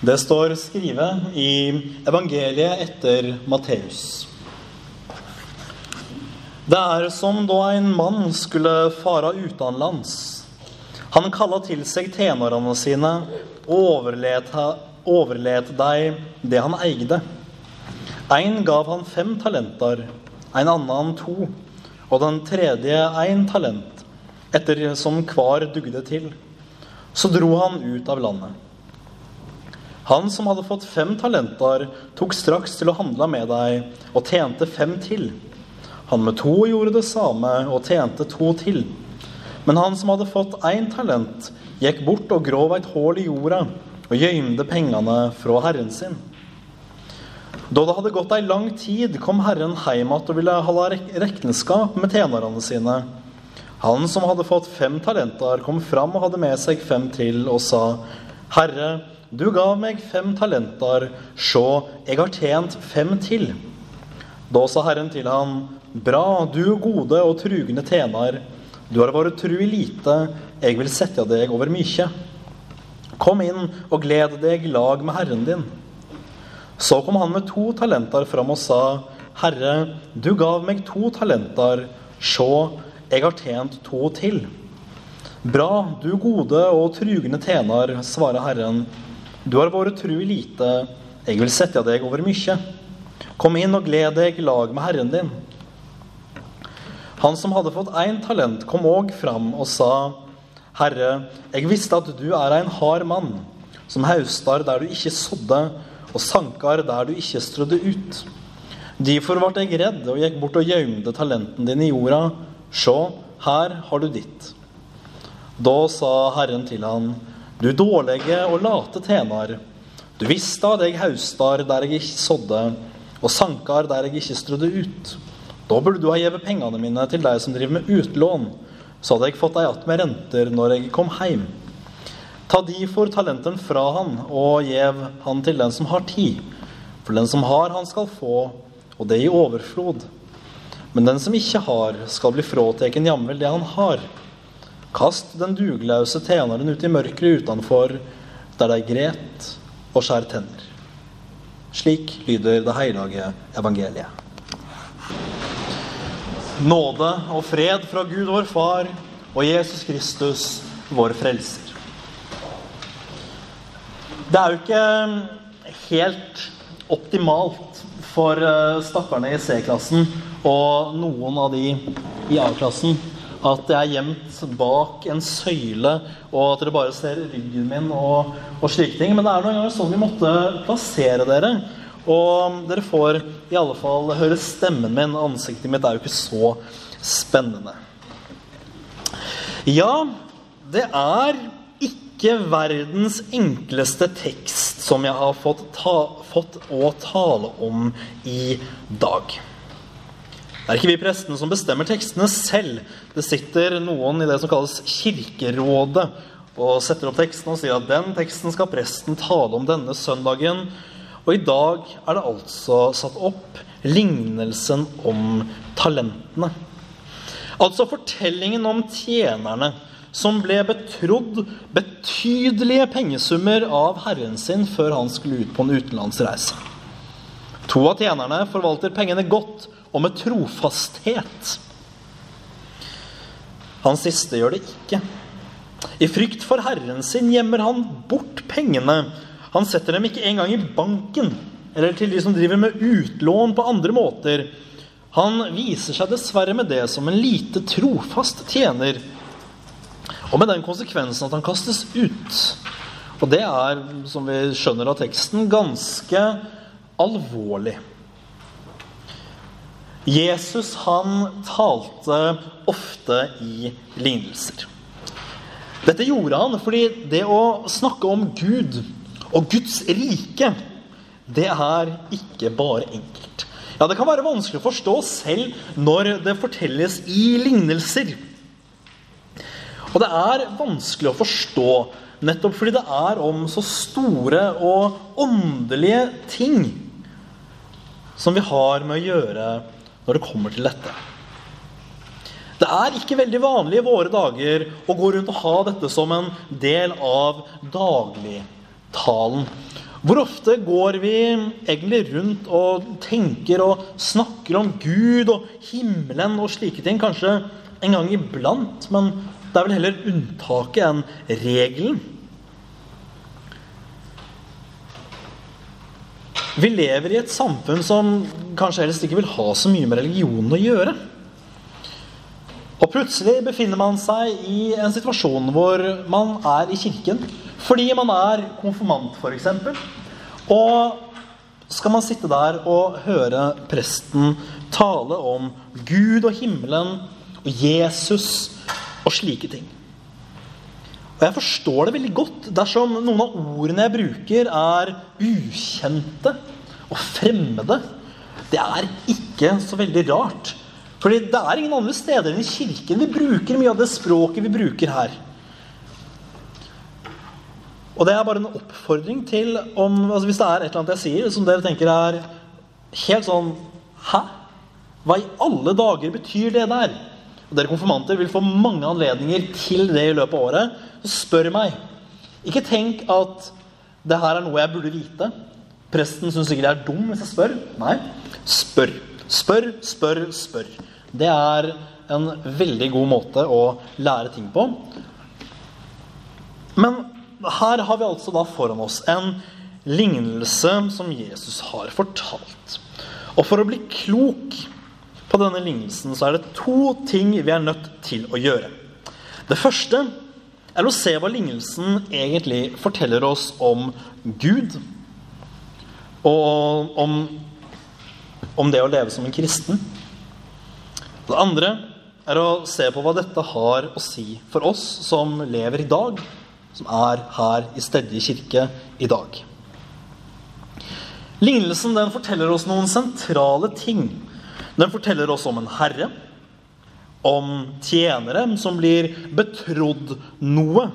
Det står skrevet i evangeliet etter Matteus. Det er som da en mann skulle fara utenlands. Han kalla til seg tjenerne sine og overlet, overlet deg det han eide. En gav han fem talenter, en annen to, og den tredje en talent, etter som hver dugde til. Så dro han ut av landet. Han som hadde fått fem talenter, tok straks til å handle med deg og tjente fem til. Han med to gjorde det samme og tjente to til. Men han som hadde fått én talent, gikk bort og grov et hull i jorda og gjømte pengene fra herren sin. Da det hadde gått ei lang tid, kom Herren hjem igjen og ville holde regnskap med tjenerne sine. Han som hadde fått fem talenter, kom fram og hadde med seg fem til, og sa, Herre, du gav meg fem talenter, sjå, jeg har tjent fem til. Da sa Herren til han, Bra, du gode og trugne tjener. Du har vært tru i lite, jeg vil sette deg over mykje. Kom inn og gled deg lag med Herren din. Så kom han med to talenter fram og sa, Herre, du gav meg to talenter. Sjå, jeg har tjent to til. Bra, du gode og trugende tjener, svarer Herren. Du har vært tru i lite, jeg vil sette deg over mye. Kom inn og gled deg lag med Herren din. Han som hadde fått én talent, kom òg fram og sa, Herre, jeg visste at du er en hard mann, som haustar der du ikke sådde, og sankar der du ikke strødde ut. Derfor ble jeg redd og gikk bort og gjemte talenten din i jorda. Sjå, her har du ditt. Da sa Herren til han, du dårlige og late tjener. Du visste at jeg haustar der jeg ikke sådde, og sankar der jeg ikke strødde ut. Da burde du ha gitt pengene mine til deg som driver med utlån, så hadde jeg fått deg att med renter når jeg kom hjem. Ta de for talenten fra han, og gjev han til den som har tid. For den som har, han skal få, og det i overflod. Men den som ikke har, skal bli fråteken jamvel det han har. Kast den dugløse tjeneren ut i mørket utenfor, der det er gret og skjær tenner. Slik lyder det hellige evangeliet. Nåde og fred fra Gud vår Far og Jesus Kristus, vår Frelser. Det er jo ikke helt optimalt for eh, stakkarene i C-klassen og noen av de i A-klassen at jeg er gjemt bak en søyle, og at dere bare ser ryggen min og, og slike ting. Men det er noen ganger sånn vi måtte plassere dere. Og dere får i alle fall høre stemmen min. Ansiktet mitt er jo ikke så spennende. Ja, det er ikke verdens enkleste tekst som jeg har fått, ta, fått å tale om i dag. Det er ikke vi prestene som bestemmer tekstene selv. Det sitter noen i det som kalles Kirkerådet og setter opp teksten og sier at den teksten skal presten tale om denne søndagen. Og i dag er det altså satt opp lignelsen om talentene. Altså fortellingen om tjenerne som ble betrodd betydelige pengesummer av herren sin før han skulle ut på en utenlandsreise. To av tjenerne forvalter pengene godt og med trofasthet. Han siste gjør det ikke. I frykt for herren sin gjemmer han bort pengene han setter dem ikke engang i banken eller til de som driver med utlån på andre måter. Han viser seg dessverre med det som en lite trofast tjener. Og med den konsekvensen at han kastes ut. Og det er, som vi skjønner av teksten, ganske alvorlig. Jesus han talte ofte i lignelser. Dette gjorde han fordi det å snakke om Gud og Guds rike, det er ikke bare enkelt. Ja, Det kan være vanskelig å forstå selv når det fortelles i lignelser. Og det er vanskelig å forstå nettopp fordi det er om så store og åndelige ting som vi har med å gjøre når det kommer til dette. Det er ikke veldig vanlig i våre dager å gå rundt og ha dette som en del av daglig talen. Hvor ofte går vi egentlig rundt og tenker og snakker om Gud og himmelen og slike ting? Kanskje en gang iblant, men det er vel heller unntaket enn regelen. Vi lever i et samfunn som kanskje helst ikke vil ha så mye med religion å gjøre. Og plutselig befinner man seg i en situasjon hvor man er i kirken fordi man er konfirmant, f.eks. Og skal man sitte der og høre presten tale om Gud og himmelen og Jesus og slike ting. Og jeg forstår det veldig godt dersom noen av ordene jeg bruker, er ukjente og fremmede. Det er ikke så veldig rart. Fordi det er ingen andre steder enn i kirken vi bruker mye av det språket vi bruker her. Og det er bare en oppfordring til om altså Hvis det er et eller annet jeg sier som dere tenker er helt sånn Hæ? Hva i alle dager betyr det der? Og dere konfirmanter vil få mange anledninger til det i løpet av året. Så spør meg. Ikke tenk at det her er noe jeg burde vite. Presten syns sikkert jeg er dum hvis jeg spør. Nei. Spør. Spør, spør, spør. Det er en veldig god måte å lære ting på. Men her har vi altså da foran oss en lignelse som Jesus har fortalt. Og for å bli klok på denne lignelsen så er det to ting vi er nødt til å gjøre. Det første er å se hva lignelsen egentlig forteller oss om Gud. Og om, om det å leve som en kristen. Det andre er å se på hva dette har å si for oss som lever i dag, som er her i Stedje kirke i dag. Lignelsen den forteller oss noen sentrale ting. Den forteller oss om en herre om tjenere som blir betrodd noe.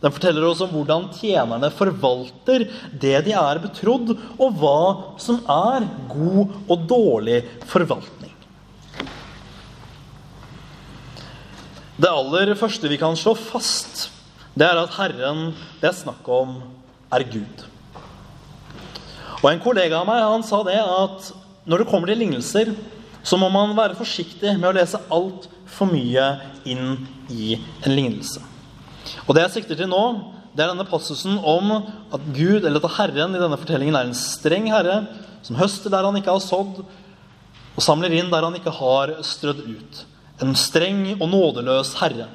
Den forteller oss om hvordan tjenerne forvalter det de er betrodd, og hva som er god og dårlig forvaltning. Det aller første vi kan slå fast, det er at Herren det er snakk om, er Gud. Og En kollega av meg han sa det at når det kommer til lignelser, så må man være forsiktig med å lese altfor mye inn i en lignelse. Og det jeg sikter til nå, det er denne passusen om at Gud, eller at Herren i denne fortellingen er en streng herre som høster der han ikke har sådd, og samler inn der han ikke har strødd ut. En streng og nådeløs herre.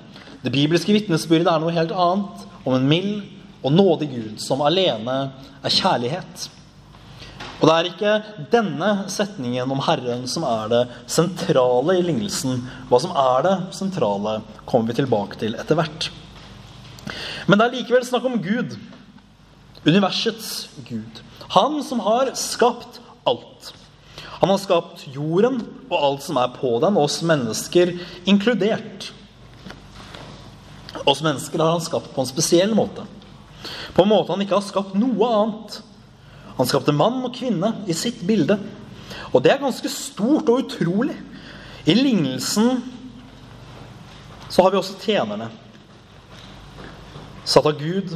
Det bibelske vitnesbyrdet er noe helt annet, om en mild og nådig Gud som alene er kjærlighet. Og det er ikke denne setningen om Herren som er det sentrale i lignelsen. Hva som er det sentrale, kommer vi tilbake til etter hvert. Men det er likevel snakk om Gud. Universets Gud. Han som har skapt alt. Han har skapt jorden og alt som er på den, oss mennesker inkludert. Oss mennesker har han skapt på en spesiell måte. På en måte han ikke har skapt noe annet. Han skapte mann og kvinne i sitt bilde. Og det er ganske stort og utrolig. I lignelsen så har vi også tjenerne. Satt av Gud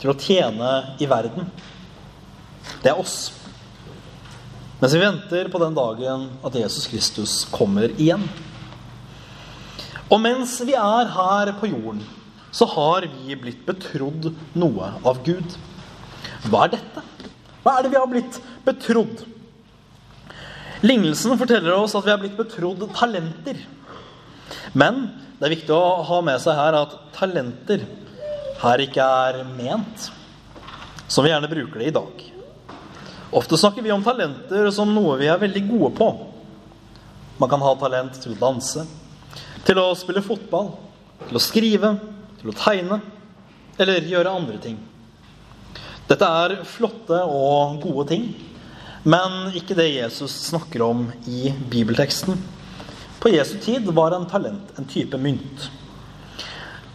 til å tjene i verden. Det er oss. Mens vi venter på den dagen at Jesus Kristus kommer igjen. Og mens vi er her på jorden, så har vi blitt betrodd noe av Gud. Hva er dette? Hva er det vi har blitt betrodd? Lignelsen forteller oss at vi har blitt betrodd talenter. Men det er viktig å ha med seg her at talenter her ikke er ment som vi gjerne bruker det i dag. Ofte snakker vi om talenter som noe vi er veldig gode på. Man kan ha talent til å danse, til å spille fotball, til å skrive, til å tegne eller gjøre andre ting. Dette er flotte og gode ting, men ikke det Jesus snakker om i bibelteksten. På Jesu tid var en talent en type mynt.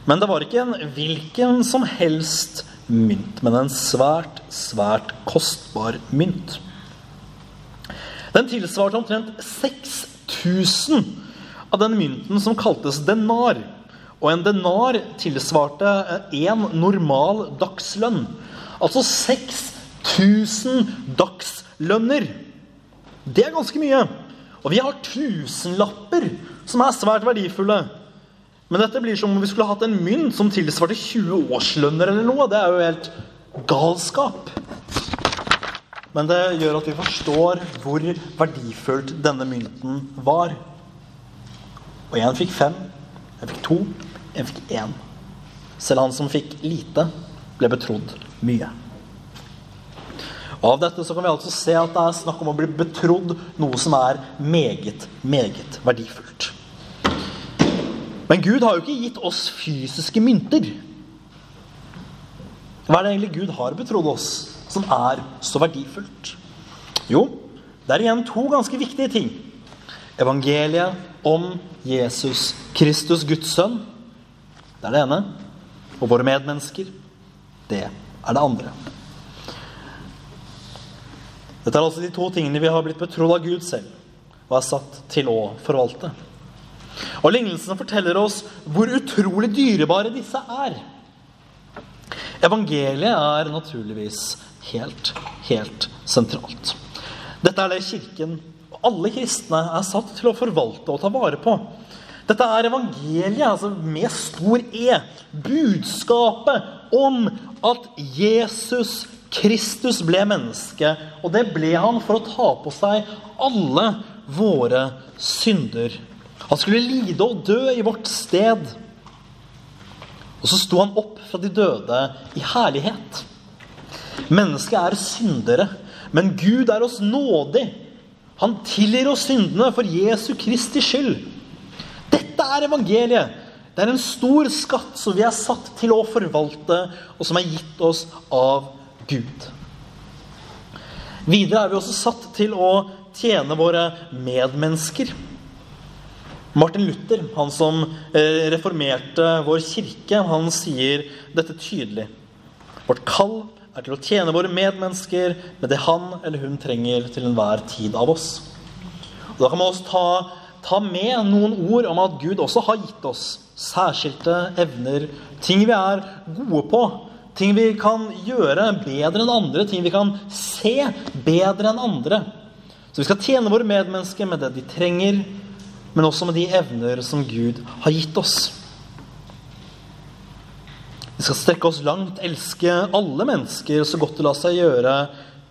Men det var ikke en hvilken som helst mynt, men en svært, svært kostbar mynt. Den tilsvarte omtrent 6000 av den mynten som kaltes denar. Og en denar tilsvarte én normal dagslønn. Altså 6000 dagslønner. Det er ganske mye. Og vi har tusenlapper, som er svært verdifulle. Men dette blir som om vi skulle hatt en mynt som tilsvarte 20 årslønner eller noe. Det er jo helt galskap. Men det gjør at vi forstår hvor verdifullt denne mynten var. Og én fikk fem, en fikk to, en fikk én. Selv han som fikk lite, ble betrodd mye. Av dette så kan vi altså se at det er snakk om å bli betrodd noe som er meget, meget verdifullt. Men Gud har jo ikke gitt oss fysiske mynter. Hva er det egentlig Gud har betrodd oss som er så verdifullt? Jo, det er igjen to ganske viktige ting. Evangeliet om Jesus Kristus, Guds sønn. Det er det ene. Og våre medmennesker. Det er det andre. Dette er altså de to tingene vi har blitt betrodd av Gud selv og er satt til å forvalte. Og Lignelsene forteller oss hvor utrolig dyrebare disse er. Evangeliet er naturligvis helt, helt sentralt. Dette er det Kirken og alle kristne er satt til å forvalte og ta vare på. Dette er evangeliet, altså med stor E. Budskapet om at Jesus Kristus ble menneske. Og det ble han for å ta på seg alle våre synder. Han skulle lide og dø i vårt sted. Og så sto han opp fra de døde i herlighet. Mennesket er syndere, men Gud er oss nådig. Han tilgir oss syndene for Jesu Kristi skyld. Dette er evangeliet. Det er en stor skatt som vi er satt til å forvalte, og som er gitt oss av Gud. Videre er vi også satt til å tjene våre medmennesker. Martin Luther, han som eh, reformerte vår kirke, han sier dette tydelig. Vårt kall er til å tjene våre medmennesker med det han eller hun trenger til enhver tid av oss. Og da kan man også ta, ta med noen ord om at Gud også har gitt oss særskilte evner, ting vi er gode på, ting vi kan gjøre bedre enn andre, ting vi kan se bedre enn andre. Så vi skal tjene våre medmennesker med det de trenger, men også med de evner som Gud har gitt oss. Vi skal strekke oss langt, elske alle mennesker så godt det lar seg gjøre,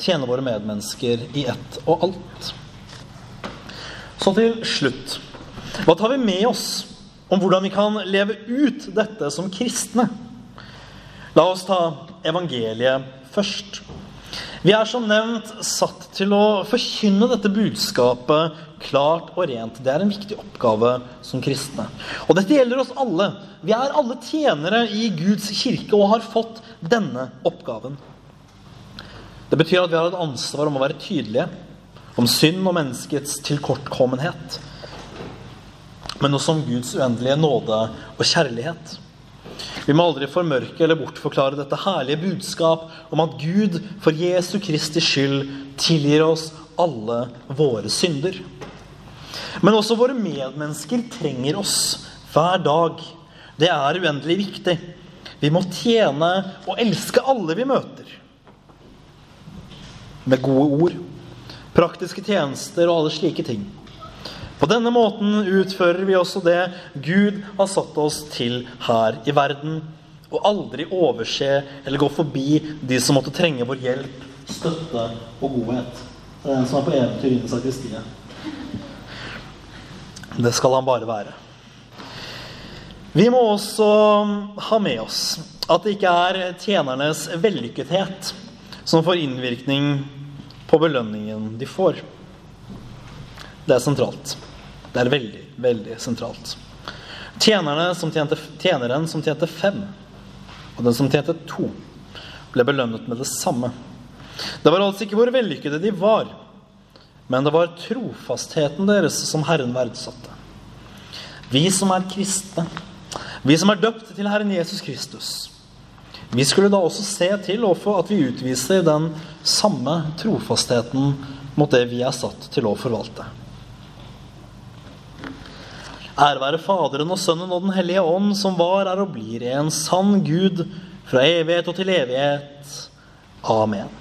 tjene våre medmennesker i ett og alt. Så til slutt. Hva tar vi med oss om hvordan vi kan leve ut dette som kristne? La oss ta evangeliet først. Vi er som nevnt satt til å forkynne dette budskapet klart og rent. Det er en viktig oppgave som kristne. Og dette gjelder oss alle. Vi er alle tjenere i Guds kirke og har fått denne oppgaven. Det betyr at vi har et ansvar om å være tydelige om synd og menneskets tilkortkommenhet, men også om Guds uendelige nåde og kjærlighet. Vi må aldri formørke eller bortforklare dette herlige budskap om at Gud for Jesu Kristi skyld tilgir oss alle våre synder. Men også våre medmennesker trenger oss hver dag. Det er uendelig viktig. Vi må tjene og elske alle vi møter. Med gode ord, praktiske tjenester og alle slike ting. På denne måten utfører vi også det Gud har satt oss til her i verden. Og aldri overse eller gå forbi de som måtte trenge vår hjelp, støtte og godhet. Det er den som er på eventyr i sakristiet. Det skal han bare være. Vi må også ha med oss at det ikke er tjenernes vellykkethet som får innvirkning på belønningen de får. Det er sentralt. Det er veldig, veldig sentralt. Som tjente, tjeneren som tjente fem, og den som tjente to, ble belønnet med det samme. Det var altså ikke hvor vellykkede de var, men det var trofastheten deres som Herren verdsatte. Vi som er kristne, vi som er døpt til Herren Jesus Kristus, vi skulle da også se til at vi utviser den samme trofastheten mot det vi er satt til å forvalte. Ære være Faderen og Sønnen og Den hellige ånd, som var, er og blir en sann Gud fra evighet og til evighet. Amen.